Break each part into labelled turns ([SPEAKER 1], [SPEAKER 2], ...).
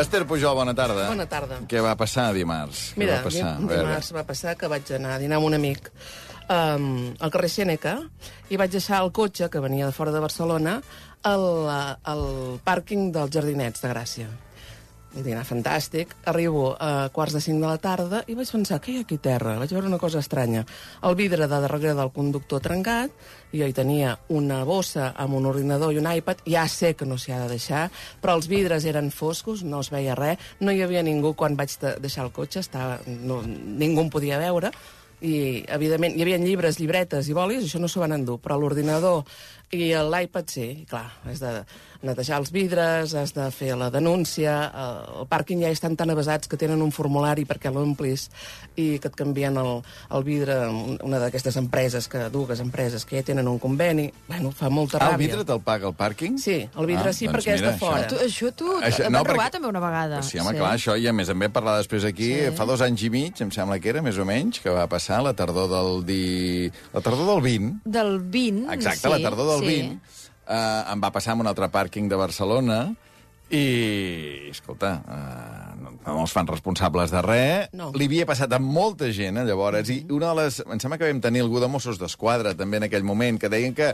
[SPEAKER 1] Esther Pujol, bona tarda.
[SPEAKER 2] Bona tarda.
[SPEAKER 1] Què va passar dimarts?
[SPEAKER 2] Mira,
[SPEAKER 1] Què va passar?
[SPEAKER 2] dim- dimarts va passar que vaig anar a dinar amb un amic um, al carrer Sèneca i vaig deixar el cotxe, que venia de fora de Barcelona, al, al pàrquing dels Jardinets de Gràcia. Un dinar fantàstic. Arribo a quarts de cinc de la tarda i vaig pensar, què hi ha aquí terra? Vaig veure una cosa estranya. El vidre de darrere del conductor trencat, jo hi tenia una bossa amb un ordinador i un iPad, ja sé que no s'hi ha de deixar, però els vidres eren foscos, no es veia res, no hi havia ningú quan vaig de- deixar el cotxe, estava, no, ningú em podia veure, i, evidentment, hi havia llibres, llibretes i bolis, això no s'ho van endur, però l'ordinador i l'iPad sí, clar, has de netejar els vidres, has de fer la denúncia, eh, el pàrquing ja estan tan avasats que tenen un formulari perquè l'omplis i que et canvien el, el vidre, una d'aquestes empreses, que dues empreses que ja tenen un conveni, bueno, fa molta
[SPEAKER 1] Ah, el
[SPEAKER 2] ràbia.
[SPEAKER 1] vidre te'l paga el pàrquing?
[SPEAKER 2] Sí, el vidre sí, perquè és de fora.
[SPEAKER 3] Tu, això tu
[SPEAKER 1] Això-
[SPEAKER 3] això,
[SPEAKER 1] no, perquè-
[SPEAKER 3] també una vegada.
[SPEAKER 1] Sí, home, clar, això i a més en vam parlar després aquí,
[SPEAKER 3] Sí.
[SPEAKER 1] fa dos anys i mig, em sembla que era, més o menys, que va passar la tardor del di... la tardor del 20,
[SPEAKER 3] Del 20,
[SPEAKER 1] exacte,
[SPEAKER 3] sí,
[SPEAKER 1] la tardor del
[SPEAKER 3] sí.
[SPEAKER 1] 20, eh, em va passar en un altre pàrquing de Barcelona i, escolta, eh, no, no els fan responsables de res.
[SPEAKER 2] No.
[SPEAKER 1] Li havia passat a molta gent, eh, llavors, i una de les... Em sembla que vam tenir algú de Mossos d'Esquadra, també, en aquell moment, que deien que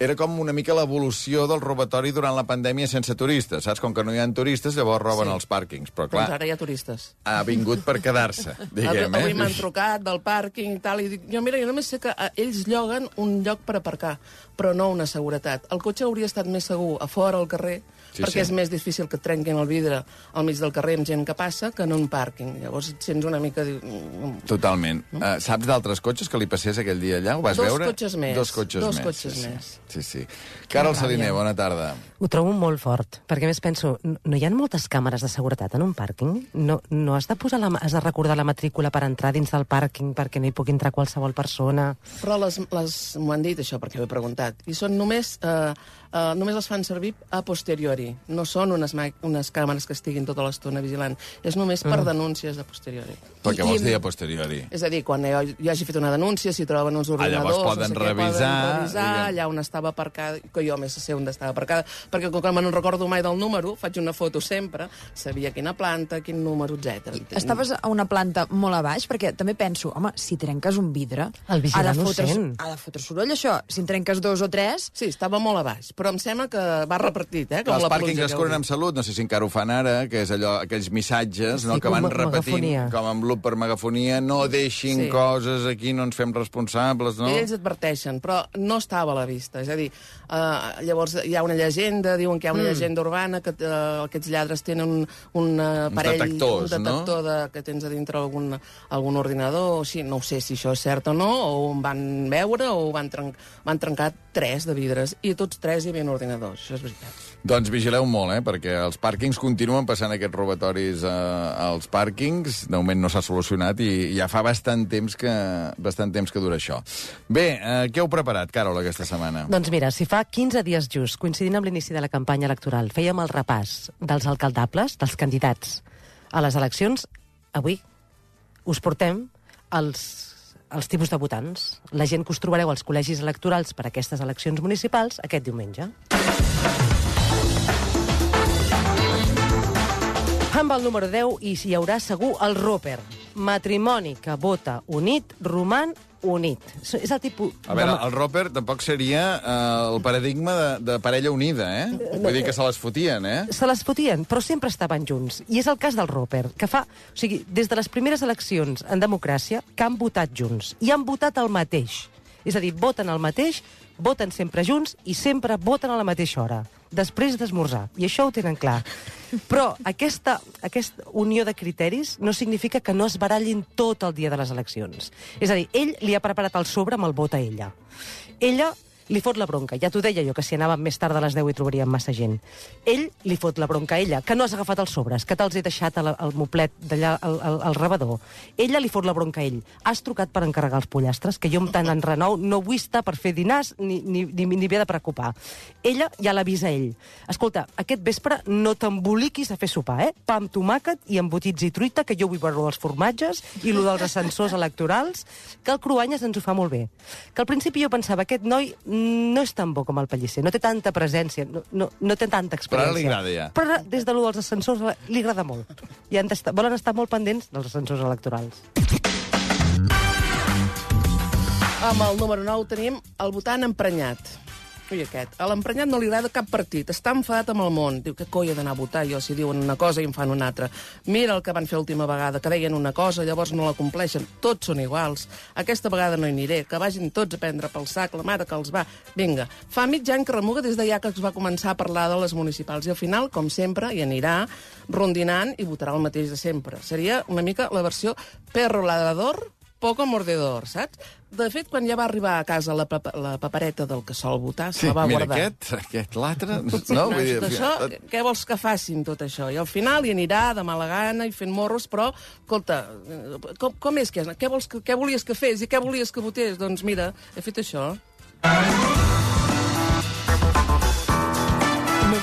[SPEAKER 1] era com una mica l'evolució del robatori durant la pandèmia sense turistes, saps? Com que no hi ha turistes, llavors roben
[SPEAKER 2] Sí.
[SPEAKER 1] els pàrquings. Però,
[SPEAKER 2] Doncs
[SPEAKER 1] clar,
[SPEAKER 2] ara hi ha turistes.
[SPEAKER 1] ha vingut per quedar-se, diguem,
[SPEAKER 2] Avui
[SPEAKER 1] eh?
[SPEAKER 2] m'han trucat del pàrquing i tal, i dic, jo mira, jo només sé que eh, ells lloguen un lloc per aparcar, però no una seguretat. El cotxe hauria estat més segur a fora al carrer,
[SPEAKER 1] Sí,
[SPEAKER 2] perquè
[SPEAKER 1] sí.
[SPEAKER 2] és més difícil que et trenquin el vidre al mig del carrer amb gent que passa que en un pàrquing. Llavors et sents una mica... mm,
[SPEAKER 1] Totalment. No? Uh, saps d'altres cotxes que li passés aquell dia allà? Ho vas
[SPEAKER 2] Dos
[SPEAKER 1] veure?
[SPEAKER 2] cotxes més.
[SPEAKER 1] Dos cotxes
[SPEAKER 2] Dos
[SPEAKER 1] més.
[SPEAKER 2] cotxes
[SPEAKER 1] sí,
[SPEAKER 2] més.
[SPEAKER 1] Sí, sí. sí. Carol Saliner, bona tarda.
[SPEAKER 4] Ho trobo molt fort, perquè a més penso, no hi ha moltes càmeres de seguretat en un pàrquing? No, no has de posar la, has de recordar la matrícula per entrar dins del pàrquing perquè no hi pugui entrar qualsevol persona?
[SPEAKER 2] Però les, les m'ho han dit, això, perquè ho he preguntat. I són només... Eh, eh, només les fan servir a posteriori. No són unes, unes càmeres que estiguin tota l'estona vigilant. És només per denúncies a posteriori.
[SPEAKER 1] Però què
[SPEAKER 3] I-
[SPEAKER 1] vols
[SPEAKER 3] i-
[SPEAKER 1] dir a posteriori?
[SPEAKER 2] És a dir, quan jo, jo hagi fet una denúncia, si troben uns
[SPEAKER 1] Ah,
[SPEAKER 2] ordinadors...
[SPEAKER 1] llavors poden
[SPEAKER 2] no sé què,
[SPEAKER 1] revisar,
[SPEAKER 2] Poden revisar
[SPEAKER 1] diguem.
[SPEAKER 2] allà on estava aparcada, que jo més sé on estava aparcada, perquè com que no recordo mai del número, faig una foto sempre, sabia quina planta, quin número, etc.
[SPEAKER 3] Estaves a una planta molt a baix, perquè també penso, home, si trenques un vidre...
[SPEAKER 4] El vigilant
[SPEAKER 3] ha de
[SPEAKER 4] ho
[SPEAKER 3] fotre,
[SPEAKER 4] sent.
[SPEAKER 3] Ha de fotre soroll, això. Si en trenques dos o tres...
[SPEAKER 2] Sí, estava molt a baix, però em sembla que va repartit, eh? Com la
[SPEAKER 1] pàrquings
[SPEAKER 2] pluja
[SPEAKER 1] es
[SPEAKER 2] que
[SPEAKER 1] curen amb salut, no sé si encara ho fan ara, que és allò, aquells missatges no, que van repetint,
[SPEAKER 4] megafonia.
[SPEAKER 1] com amb loop per megafonia, no deixin
[SPEAKER 2] Sí.
[SPEAKER 1] coses aquí, no ens fem responsables, no?
[SPEAKER 2] Ells adverteixen, però no estava a la vista. És a dir, uh, llavors hi ha una llegenda, diuen que hi ha una mm. llegenda urbana, que uh, aquests lladres tenen un, un uh, aparell, un detector de, que tens a dintre algun, algun ordinador, o així. No ho sé si això és cert o no, o ho van veure, o van, trenc van trencar tres de vidres, i tots tres hi havia ordinadors, això és veritat.
[SPEAKER 1] Doncs vigileu molt, eh, perquè els pàrquings continuen passant aquests robatoris eh, als pàrquings. De moment no s'ha solucionat i ja fa bastant temps que, bastant temps que dura això. Bé, eh, què heu preparat, Carol, aquesta setmana?
[SPEAKER 4] Doncs mira, si fa 15 dies just, coincidint amb l'inici de la campanya electoral, fèiem el repàs dels alcaldables, dels candidats a les eleccions, avui us portem els, els tipus de votants, la gent que us trobareu als col·legis electorals per a aquestes eleccions municipals aquest diumenge. Amb el número 10 i hi haurà segur el Roper. Matrimoni que vota unit, roman unit. És el tipus...
[SPEAKER 1] A veure, el Roper tampoc seria eh, el paradigma de, de parella unida, eh? Vull dir que se les fotien, eh?
[SPEAKER 4] se les fotien, però sempre estaven junts. I és el cas del Roper, que fa... O sigui, des de les primeres eleccions en democràcia, que han votat junts. I han votat el mateix. És a dir, voten el mateix, voten sempre junts i sempre voten a la mateixa hora, després d'esmorzar. I això ho tenen clar. Però aquesta, aquesta unió de criteris no significa que no es barallin tot el dia de les eleccions. És a dir, ell li ha preparat el sobre amb el vot a ella. Ella li fot la bronca. Ja t'ho deia jo, que si anàvem més tard a les 10 hi trobaríem massa gent. Ell li fot la bronca a ella, que no has agafat els sobres, que te'ls he deixat al, al moplet d'allà al, al, al rebedor. Ella li fot la bronca a ell. Has trucat per encarregar els pollastres, que jo amb tant en renou no vull estar per fer dinars ni, ni, ni, ni m'he de preocupar. Ella ja l'avisa a ell. Escolta, aquest vespre no t'emboliquis a fer sopar, eh? Pa amb tomàquet i embotits i truita, que jo vull veure dels formatges i lo dels ascensors electorals, que el Cruanyes ens ho fa molt bé. Que al principi jo pensava, aquest noi no és tan bo com el Pellicer, no té tanta presència, no, no, no té tanta
[SPEAKER 1] Però ara
[SPEAKER 4] experiència.
[SPEAKER 1] li agrada ja.
[SPEAKER 4] Però ara, des de lo dels ascensors li agrada molt. I han d'estar- volen estar molt pendents dels ascensors electorals.
[SPEAKER 2] Amb el número 9 tenim el votant emprenyat. Ui, aquest. A l'emprenyat no li agrada cap partit. Està enfadat amb el món. Diu, que coi he d'anar a votar jo si diuen una cosa i en fan una altra. Mira el que van fer l'última vegada, que deien una cosa, llavors no la compleixen. Tots són iguals. Aquesta vegada no hi aniré. Que vagin tots a prendre pel sac, la mare que els va. Vinga, fa mig any que remuga des de ja que es va començar a parlar de les municipals. I al final, com sempre, hi anirà rondinant i votarà el mateix de sempre. Seria una mica la versió perro ladrador poco mordedor, saps? De fet, quan ja va arribar a casa la, papa, la papereta del que sol votar, se
[SPEAKER 1] Sí,
[SPEAKER 2] la va
[SPEAKER 1] mira,
[SPEAKER 2] guardar.
[SPEAKER 1] aquest, aquest, l'altre... No,
[SPEAKER 2] No,
[SPEAKER 1] vull dir,
[SPEAKER 2] tot això, què vols que facin, tot això? I al final hi anirà de mala gana i fent morros, però, escolta, eh, com, com és que és? Què, vols que, què volies que fes i què volies que votés? Doncs mira, he fet això.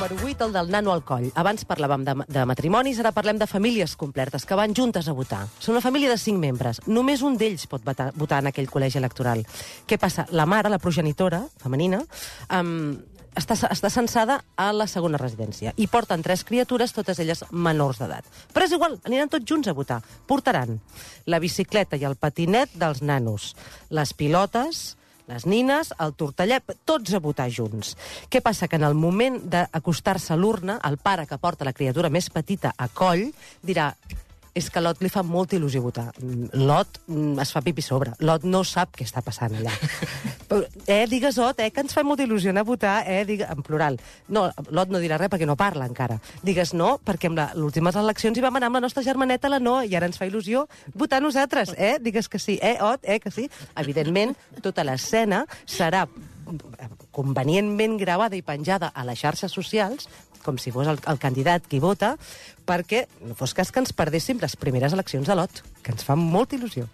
[SPEAKER 4] Número 8, el del nano al coll. Abans parlàvem de, de matrimonis, ara parlem de famílies complertes que van juntes a votar. Són una família de cinc membres. Només un d'ells pot votar, votar en aquell col·legi electoral. Què passa? La mare, la progenitora femenina, um, està, està censada a la segona residència i porten tres criatures, totes elles menors d'edat. Però és igual, aniran tots junts a votar. Portaran la bicicleta i el patinet dels nanos, les pilotes, les nines, el tortellet, tots a votar junts. Què passa? Que en el moment d'acostar-se a l'urna, el pare que porta la criatura més petita a coll dirà és que Lot li fa molta il·lusió votar. Mm, Lot mm, es fa pipi sobre. Lot no sap què està passant allà. Però, eh, digues Ot, eh, que ens fa molta il·lusió anar a votar, eh, digue, en plural. No, Lot no dirà res perquè no parla encara. Digues no, perquè amb la- les últimes eleccions hi vam anar amb la nostra germaneta la no, i ara ens fa il·lusió votar nosaltres, eh? Digues que sí, eh, Ot, eh, que sí. Evidentment, tota l'escena serà convenientment gravada i penjada a les xarxes socials, com si fos el, el candidat qui vota, perquè no fos cas que ens perdéssim les primeres eleccions de lot, que ens fan molta il·lusió.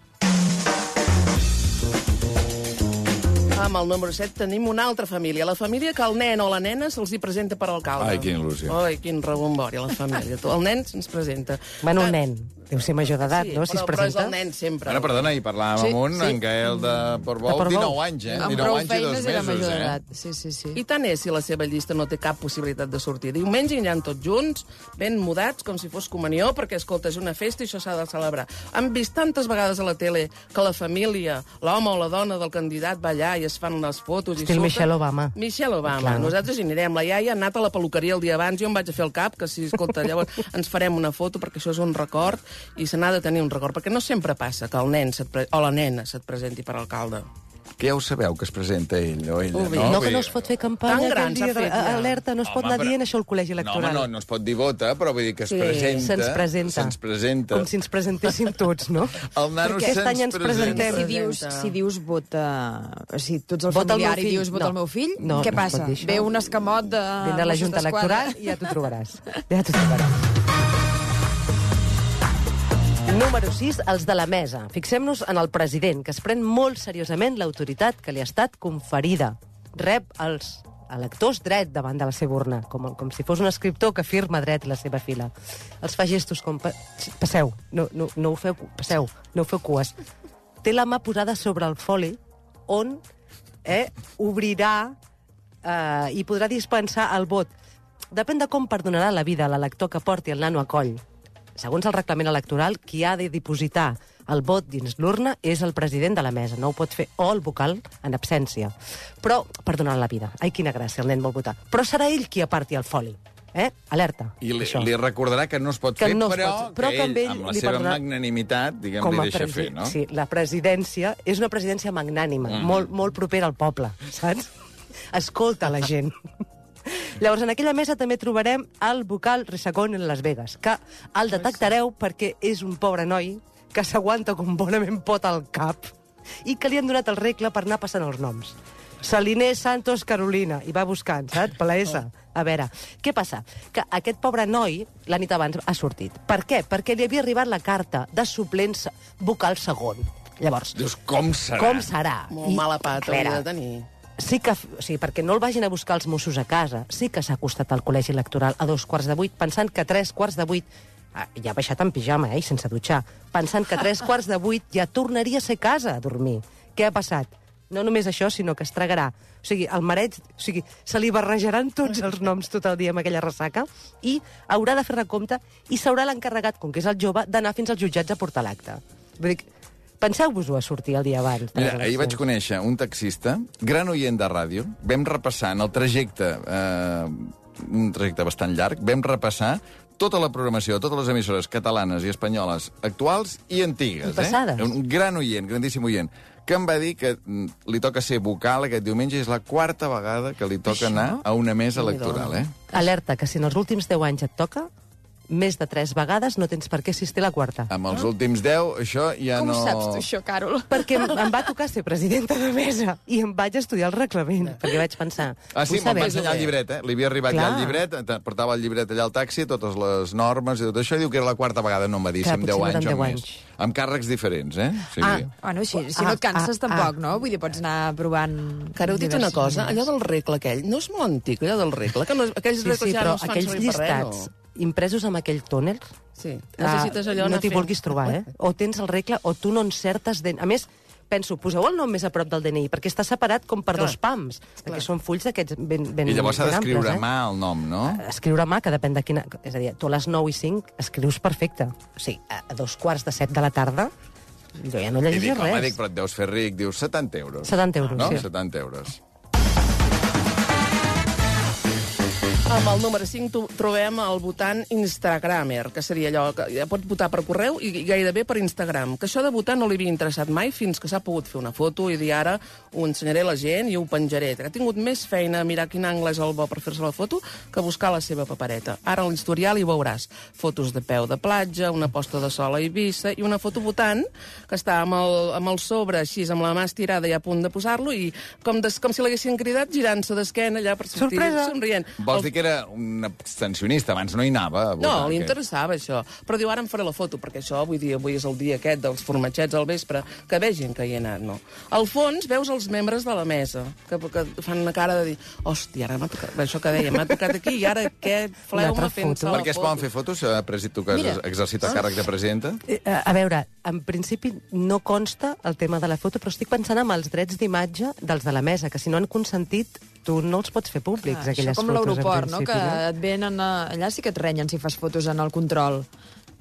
[SPEAKER 2] Amb el número 7 tenim una altra família. La família que el nen o la nena se'ls hi presenta per alcalde.
[SPEAKER 1] Ai, quina il·lusió.
[SPEAKER 2] Ai, quin rebombori, la família. Tu, El nen se'ns presenta.
[SPEAKER 4] Bueno,
[SPEAKER 2] Ah,
[SPEAKER 4] un nen, deu ser major d'edat,
[SPEAKER 2] sí,
[SPEAKER 4] no?, si es
[SPEAKER 2] però, però és
[SPEAKER 4] presenta.
[SPEAKER 2] el nen sempre.
[SPEAKER 1] Ara, perdona, hi parlàvem
[SPEAKER 2] Sí,
[SPEAKER 1] amb un,
[SPEAKER 2] sí.
[SPEAKER 1] en Gael de Portbou,
[SPEAKER 4] De Portbou.
[SPEAKER 1] 19 anys, eh?
[SPEAKER 3] Amb
[SPEAKER 1] 19
[SPEAKER 3] prou
[SPEAKER 1] anys i dos
[SPEAKER 3] feines era
[SPEAKER 1] mesos,
[SPEAKER 3] major
[SPEAKER 1] eh?
[SPEAKER 3] d'edat. Sí, sí, sí.
[SPEAKER 2] I tant és si la seva llista no té cap possibilitat de sortir. Diumenge aniran tots junts, ben mudats, com si fos comunió, perquè, escolta, és una festa i això s'ha de celebrar. Han vist tantes vegades a la tele que la família, l'home o la dona del candidat va allà i es fan les fotos... i
[SPEAKER 4] Estil
[SPEAKER 2] surten.
[SPEAKER 4] Michelle Obama.
[SPEAKER 2] Michelle Obama.
[SPEAKER 4] Clar.
[SPEAKER 2] Nosaltres hi anirem. La iaia ha anat a la peluqueria el dia abans, jo em vaig a fer el cap, que si, escolta, llavors ens farem una foto perquè això és un record i se n'ha de tenir un record, perquè no sempre passa que el nen se't pre... o la nena se't presenti per alcalde.
[SPEAKER 1] Que ja ho sabeu, que es presenta ell o ella,
[SPEAKER 2] ve.
[SPEAKER 1] no?
[SPEAKER 4] No, que no es pot fer campanya
[SPEAKER 2] Tan gran
[SPEAKER 4] dia,
[SPEAKER 2] fet, ja.
[SPEAKER 4] alerta, no es pot
[SPEAKER 1] Home,
[SPEAKER 4] anar
[SPEAKER 1] però-
[SPEAKER 4] dient això al col·legi
[SPEAKER 1] No,
[SPEAKER 4] electoral.
[SPEAKER 1] home, no, no es pot dir vota, però vull dir que es
[SPEAKER 2] Sí,
[SPEAKER 1] presenta.
[SPEAKER 4] Se'ns presenta.
[SPEAKER 1] Se'ns presenta.
[SPEAKER 4] Com si ens presentéssim tots, no?
[SPEAKER 1] El nano
[SPEAKER 4] Perquè aquest any ens
[SPEAKER 1] presenta.
[SPEAKER 4] presentem.
[SPEAKER 3] Si dius,
[SPEAKER 2] Presenta.
[SPEAKER 3] si dius vota... Si tu ets el
[SPEAKER 4] Vota el
[SPEAKER 3] familiar
[SPEAKER 4] meu
[SPEAKER 3] i dius vota
[SPEAKER 4] No.
[SPEAKER 3] el meu fill,
[SPEAKER 4] No,
[SPEAKER 3] què
[SPEAKER 4] no pot
[SPEAKER 3] passa? Ve un escamot de...
[SPEAKER 4] Vindrà la Junta. Electoral i ja t'ho trobaràs. Ja t'ho trobaràs. Número 6, els de la mesa. Fixem-nos en el president, que es pren molt seriosament l'autoritat que li ha estat conferida. Rep els electors dret davant de la seva urna, com, com si fos un escriptor que firma dret la seva fila. Els fa gestos com... Pa passeu, no, no, no ho feu, passeu, no ho feu cues. Té la mà posada sobre el foli on eh, obrirà eh, i podrà dispensar el vot. Depèn de com perdonarà la vida l'elector que porti el nano a coll. Segons el reglament electoral, qui ha de dipositar el vot dins l'urna és el president de la mesa. No ho pot fer o el vocal en absència. Però perdonarà la vida. Ai, quina gràcia, el nen vol votar. Però serà ell qui aparti el foli. Eh? Alerta.
[SPEAKER 1] I li,
[SPEAKER 4] això.
[SPEAKER 1] li recordarà que no es pot
[SPEAKER 4] Que
[SPEAKER 1] fer,
[SPEAKER 4] no es
[SPEAKER 1] però,
[SPEAKER 4] pot- però
[SPEAKER 1] que
[SPEAKER 4] que
[SPEAKER 1] ell,
[SPEAKER 4] amb ell
[SPEAKER 1] amb la seva
[SPEAKER 4] perdonarà-
[SPEAKER 1] magnanimitat, diguem, li deixa
[SPEAKER 4] presi-
[SPEAKER 1] fer, no?
[SPEAKER 4] Sí, la presidència és una presidència magnànima, mm. molt, molt propera al poble, saps? Escolta la gent. Llavors, en aquella mesa també trobarem el vocal Resacón en Las Vegas, que el detectareu perquè és un pobre noi que s'aguanta com bonament pot al cap i que li han donat el regle per anar passant els noms. Saliner Santos Carolina, i va buscant, saps? Per la S. A veure, què passa? Que aquest pobre noi, la nit abans, ha sortit. Per què? Perquè li havia arribat la carta de suplent se- vocal segon. Llavors,
[SPEAKER 1] Dius, com serà?
[SPEAKER 4] com serà?
[SPEAKER 2] Molt
[SPEAKER 4] I,
[SPEAKER 2] mala pata hauria de tenir.
[SPEAKER 4] Sí que, o sigui, perquè no el vagin a buscar els Mossos a casa, sí que s'ha acostat al col·legi electoral a dos quarts de vuit, pensant que a tres quarts de vuit ah, ja ha baixat en pijama, eh, i sense dutxar, pensant que a tres quarts de vuit ja tornaria a ser casa a dormir. Què ha passat? no només això, sinó que es tragarà. O sigui, el mareig, o sigui, se li barrejaran tots els noms tot el dia amb aquella ressaca i haurà de fer recompte i s'haurà l'encarregat, com que és el jove, d'anar fins als jutjats a portar l'acte. Vull dir, penseu-vos-ho a sortir el dia abans.
[SPEAKER 1] Mira, ahir vaig conèixer un taxista, gran oient de ràdio, vam repassar en el trajecte, eh, un trajecte bastant llarg, vam repassar tota la programació de totes les emissores catalanes i espanyoles actuals i antigues.
[SPEAKER 4] I passades.
[SPEAKER 1] Eh? Un gran oient, grandíssim oient, que em va dir que mm, li toca ser vocal aquest diumenge, és la quarta vegada que li toca anar a una mesa electoral, eh?
[SPEAKER 4] Alerta, que si en els últims 10 anys et toca, més de 3 vegades no tens per què assistir a la quarta.
[SPEAKER 1] Amb els últims 10, això ja
[SPEAKER 3] Com
[SPEAKER 1] no...
[SPEAKER 3] saps tu això, Carol?
[SPEAKER 4] Perquè em, em va tocar ser presidenta de mesa i em vaig estudiar el reglament, perquè vaig pensar...
[SPEAKER 1] Ah, sí, me'n va ensenyar el llibret, eh? Li havia arribat
[SPEAKER 4] Clar.
[SPEAKER 1] ja el llibret, te- portava el llibret allà al taxi, totes les normes i tot això, i diu que era la quarta vegada, no em va dir,
[SPEAKER 4] Clar,
[SPEAKER 1] si amb
[SPEAKER 4] potser
[SPEAKER 1] 10
[SPEAKER 4] no eren
[SPEAKER 1] anys o
[SPEAKER 4] 10
[SPEAKER 1] més.
[SPEAKER 4] anys.
[SPEAKER 1] Amb càrrecs diferents, eh? O sigui,
[SPEAKER 4] Ah,
[SPEAKER 3] Bueno, si, si
[SPEAKER 4] Ah,
[SPEAKER 3] no et canses
[SPEAKER 4] ah,
[SPEAKER 3] tampoc,
[SPEAKER 4] ah.
[SPEAKER 3] no? Vull dir, pots anar provant...
[SPEAKER 2] Que ara heu dit una cosa, allò del regle aquell, no és molt antic, allò del regle, que no, aquells
[SPEAKER 4] Sí,
[SPEAKER 2] regles
[SPEAKER 4] sí,
[SPEAKER 2] ja
[SPEAKER 4] però
[SPEAKER 2] no es fan
[SPEAKER 4] aquells
[SPEAKER 2] servir per res,
[SPEAKER 4] llistats
[SPEAKER 2] no?
[SPEAKER 4] Impresos amb aquell túnel...
[SPEAKER 2] Sí,
[SPEAKER 4] ah,
[SPEAKER 2] necessites allò
[SPEAKER 4] no t'hi vulguis trobar, eh? O tens el regle o tu no encertes... De... A més, penso, poseu el nom més a prop del DNI, perquè està separat com per
[SPEAKER 2] Clar.
[SPEAKER 4] dos pams, perquè són fulls d'aquests ben, ben
[SPEAKER 1] I llavors s'ha d'escriure
[SPEAKER 4] amples,
[SPEAKER 1] a mà el nom, no?
[SPEAKER 4] eh? Escriure a mà, que depèn de quina... És a dir, tu a les 9 i 5 escrius perfecte. O sigui, a dos quarts de set de la tarda jo ja no
[SPEAKER 1] I
[SPEAKER 4] llegeixo
[SPEAKER 1] dic, home,
[SPEAKER 4] res.
[SPEAKER 1] dic, però et deus fer ric, dius 70 euros.
[SPEAKER 4] 70 euros,
[SPEAKER 1] no?
[SPEAKER 4] sí.
[SPEAKER 1] 70 euros.
[SPEAKER 2] Amb el número 5 tu- trobem el votant Instagramer, que seria allò que ja pot votar per correu i gairebé per Instagram. Que això de votar no li havia interessat mai fins que s'ha pogut fer una foto i dir ara ho ensenyaré a la gent i ho penjaré. Que ha tingut més feina a mirar quin angle és el bo per fer-se la foto que buscar la seva papereta. Ara a l'historial hi veuràs fotos de peu de platja, una posta de sol a Eivissa i una foto votant que està amb el, amb el sobre així, amb la mà estirada i a punt de posar-lo i com, des, com si l'haguessin cridat girant-se d'esquena allà per sortir
[SPEAKER 4] Sorpresa!
[SPEAKER 2] somrient.
[SPEAKER 1] Vols dir que era un abstencionista, abans no hi anava a votar?
[SPEAKER 2] no, li interessava això. Però diu, ara em faré la foto, perquè això, vull dir, avui és el dia aquest dels formatgets al vespre, que vegin que hi he anat, no? Al fons veus els membres de la mesa, que, que fan una cara de dir, hòstia, ara m'ha tocat, això que deia, m'ha tocat aquí, i ara què
[SPEAKER 4] altra
[SPEAKER 2] fent-se
[SPEAKER 4] foto.
[SPEAKER 2] la
[SPEAKER 1] Per què es poden fer fotos? Eh, Presi, tu que has
[SPEAKER 3] Mira.
[SPEAKER 1] exercit el càrrec de presidenta?
[SPEAKER 4] Eh, A veure, en principi no consta el tema de la foto, però estic pensant en els drets d'imatge dels de la mesa, que si no han consentit, tu no els pots fer públics,
[SPEAKER 3] Clar,
[SPEAKER 4] aquelles
[SPEAKER 3] això com
[SPEAKER 4] fotos. en
[SPEAKER 3] l'aeroport, no? Que et venen a... allà sí que et renyen si fas fotos en el control.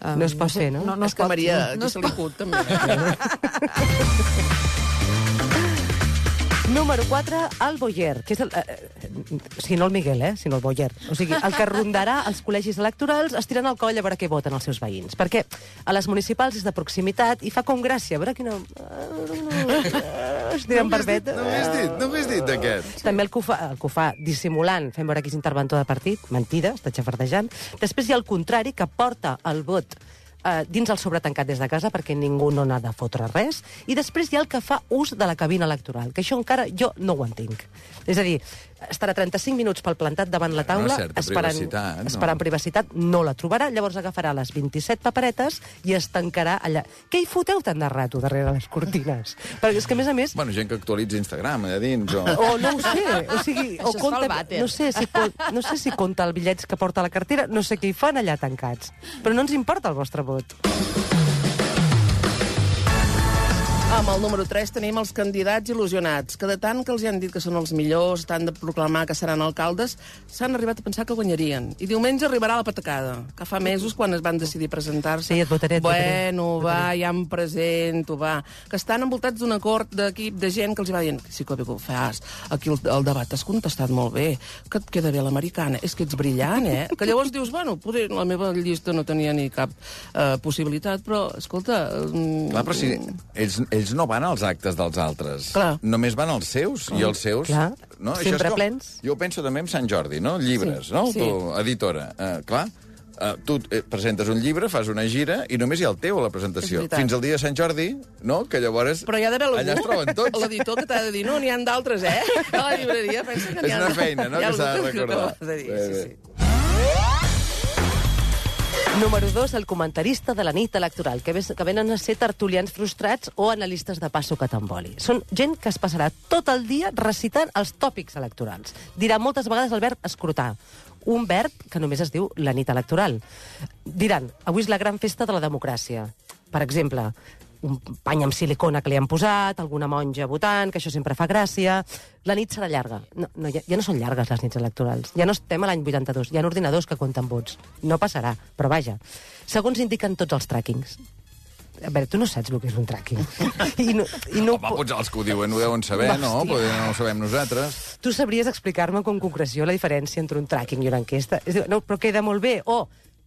[SPEAKER 3] Um,
[SPEAKER 4] No es pot fer, no?
[SPEAKER 3] No, no
[SPEAKER 2] és
[SPEAKER 3] es
[SPEAKER 2] que
[SPEAKER 3] pot,
[SPEAKER 2] Maria,
[SPEAKER 3] no,
[SPEAKER 2] no
[SPEAKER 3] no es
[SPEAKER 2] se li
[SPEAKER 3] pot.
[SPEAKER 2] put, també.
[SPEAKER 4] Número 4, el Boyer, que és el... Eh, eh, sigui, no el Miguel, eh, sinó el Boyer. O sigui, el que rondarà els col·legis electorals estirant el coll a veure què voten els seus veïns. Perquè a les municipals és de proximitat i fa com gràcia, a veure quina... Estirant
[SPEAKER 1] No
[SPEAKER 4] barbet.
[SPEAKER 1] dit, no m'has dit, no m'has dit d'aquest.
[SPEAKER 4] També el que, ho fa, el que ho fa dissimulant, fent veure que és interventor de partit, mentida, està xafardejant. Després hi ha el contrari, que porta el vot eh, dins el sobre tancat des de casa perquè ningú no n'ha de fotre res. I després hi ha el que fa ús de la cabina electoral, que això encara jo no ho entenc. És a dir, estarà 35 minuts pel plantat davant la taula, esperant,
[SPEAKER 1] privacitat, no?
[SPEAKER 4] esperant privacitat, no la trobarà, llavors agafarà les 27 paperetes i es tancarà allà. Què hi foteu tant de rato darrere les cortines? perquè és que, a més a més,
[SPEAKER 1] Bueno, gent que actualitza Instagram allà dins, o...
[SPEAKER 4] o no ho sé, o sigui,
[SPEAKER 3] Això
[SPEAKER 4] o compta, no sé, si, no sé si compta els bitllets que porta a la cartera, no sé què hi fan allà tancats. Però no ens importa el vostre vot vot.
[SPEAKER 2] Amb el número 3 tenim els candidats il·lusionats, que de tant que els hi han dit que són els millors, tant de proclamar que seran alcaldes, s'han arribat a pensar que guanyarien. I diumenge arribarà la patacada, que fa mesos, quan es van decidir presentar-se...
[SPEAKER 4] Sí, et votaré, et votaré.
[SPEAKER 2] Bueno, va, ja em presento, va. Que estan envoltats d'un acord d'equip de gent que els hi va dient sí que ho fas, aquí el, el debat has contestat molt bé, que et queda bé l'americana, és que ets brillant, eh? Que llavors dius, bueno, poder, la meva llista no tenia ni cap eh, possibilitat, però, escolta... mm,
[SPEAKER 1] Clar, però si ells, ells no van als actes dels altres.
[SPEAKER 2] Clar.
[SPEAKER 1] Només van als seus, i els seus...
[SPEAKER 4] Clar.
[SPEAKER 1] No?
[SPEAKER 4] Sempre
[SPEAKER 1] és com,
[SPEAKER 4] plens.
[SPEAKER 1] Jo penso també amb Sant Jordi, no? Llibres,
[SPEAKER 2] Sí,
[SPEAKER 1] no?
[SPEAKER 2] sí.
[SPEAKER 1] Tu, editora. Uh, clar, uh, tu eh, presentes un llibre, fas una gira, i només hi ha el teu a la
[SPEAKER 2] És
[SPEAKER 1] presentació. Fins al dia de Sant Jordi, no? Que llavors...
[SPEAKER 2] Però hi ha d'haver algú,
[SPEAKER 1] Allà es troben tots.
[SPEAKER 2] l'editor que t'ha de dir, no, n'hi ha d'altres, eh? A la llibreria, pensa que n'hi
[SPEAKER 1] És
[SPEAKER 2] ha...
[SPEAKER 1] una feina, no?, que s'ha de recordar.
[SPEAKER 2] de dir, sí, sí.
[SPEAKER 4] Número 2, el comentarista de la nit electoral, que, que venen a ser tertulians frustrats o analistes de passo que t'emboli. Són gent que es passarà tot el dia recitant els tòpics electorals. Dirà moltes vegades el verb escrutar, un verb que només es diu la nit electoral. Diran, avui és la gran festa de la democràcia. Per exemple, un pany amb silicona que li han posat, alguna monja votant, que això sempre fa gràcia... La nit serà llarga. No, no, ja, ja no són llargues les nits electorals. Ja no estem a l'any 82. Hi ha ordinadors que compten vots. No passarà, però vaja. Segons indiquen tots els trackings. A veure, tu no saps el que és un tracking. I no, i no,
[SPEAKER 1] Home, potser els que ho diuen ho deuen saber, no?
[SPEAKER 4] Hòstia.
[SPEAKER 1] Potser no ho sabem nosaltres.
[SPEAKER 4] Tu sabries explicar-me con concreció la diferència entre un tracking i una enquesta? És dir, no, però queda molt bé. O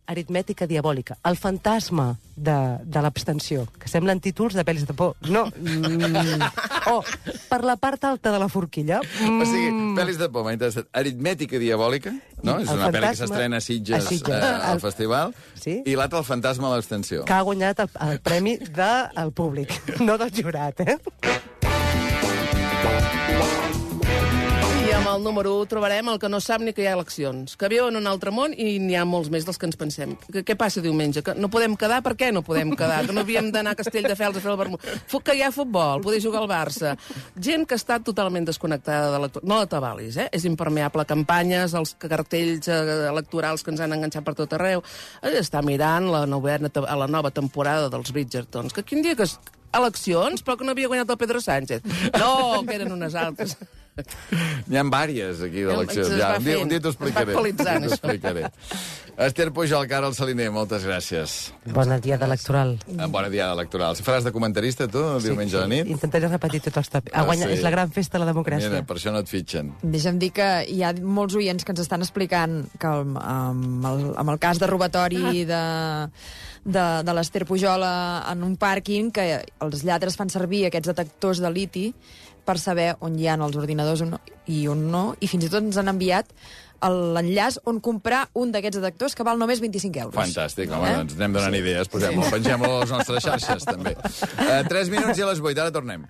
[SPEAKER 4] aritmètica diabòlica, el fantasma de, de l'abstenció, que semblen títols de pel·lis de por. No. Mm. O per la part alta de la forquilla. Mm.
[SPEAKER 1] O sigui, pel·lis de por, m'ha interessat. Aritmètica diabòlica, no?
[SPEAKER 4] I
[SPEAKER 1] És
[SPEAKER 4] el
[SPEAKER 1] una pel·li que s'estrena a Sitges,
[SPEAKER 4] a Sitges.
[SPEAKER 1] eh, al
[SPEAKER 4] El-
[SPEAKER 1] festival.
[SPEAKER 4] Sí.
[SPEAKER 1] I l'altre, el fantasma de l'extensió.
[SPEAKER 4] que ha guanyat el, el premi del públic, no del jurat, eh?
[SPEAKER 2] El número 1 trobarem el que no sap ni que hi ha eleccions, que viu en un altre món i n'hi ha molts més dels que ens pensem. Que, què passa diumenge? Que no podem quedar? Per què no podem quedar? Que no havíem d'anar a Castelldefels a fer el vermut. Que hi ha futbol, poder jugar al Barça. Gent que està totalment desconnectada de l'actualitat. No la tabalis, eh? És impermeable a campanyes, els cartells eh, electorals que ens han enganxat per tot arreu. Eh, Està mirant la, novena, a la nova temporada dels Bridgertons. Que quin dia que... es- Eleccions, però que no havia guanyat el Pedro Sánchez. No, que eren unes altres.
[SPEAKER 1] N'hi ha vàries aquí d'eleccions. Ja, un dia, un dia t'ho explicaré. T'ho explicaré. Esther Pujol, Carol Saliner, moltes gràcies.
[SPEAKER 4] Bona dia d'electoral.
[SPEAKER 1] Eh, Bona dia electoral. Faràs de comentarista, tu, el diumenge a la nit?
[SPEAKER 4] Intentaré repetir tots els tòpics.
[SPEAKER 1] Ah,
[SPEAKER 4] Ah, guanya,
[SPEAKER 1] sí.
[SPEAKER 4] És la gran festa de la democràcia.
[SPEAKER 1] Mira, per això no et fitxen.
[SPEAKER 3] Deixa'm dir que hi ha molts oients que ens estan explicant que el, amb, el, amb el cas de robatori de, de, de l'Ester Pujola en un pàrquing, que els lladres fan servir aquests detectors de liti per saber on hi ha els ordinadors o no, i on no, i fins i tot ens han enviat l'enllaç on comprar un d'aquests detectors que val només 25 euros.
[SPEAKER 1] Fantàstic, home,
[SPEAKER 3] Eh?
[SPEAKER 1] doncs anem donant idees. Posem-ho, pengem-ho a les nostres xarxes, també. Uh, tres minuts i a les vuit, ara tornem.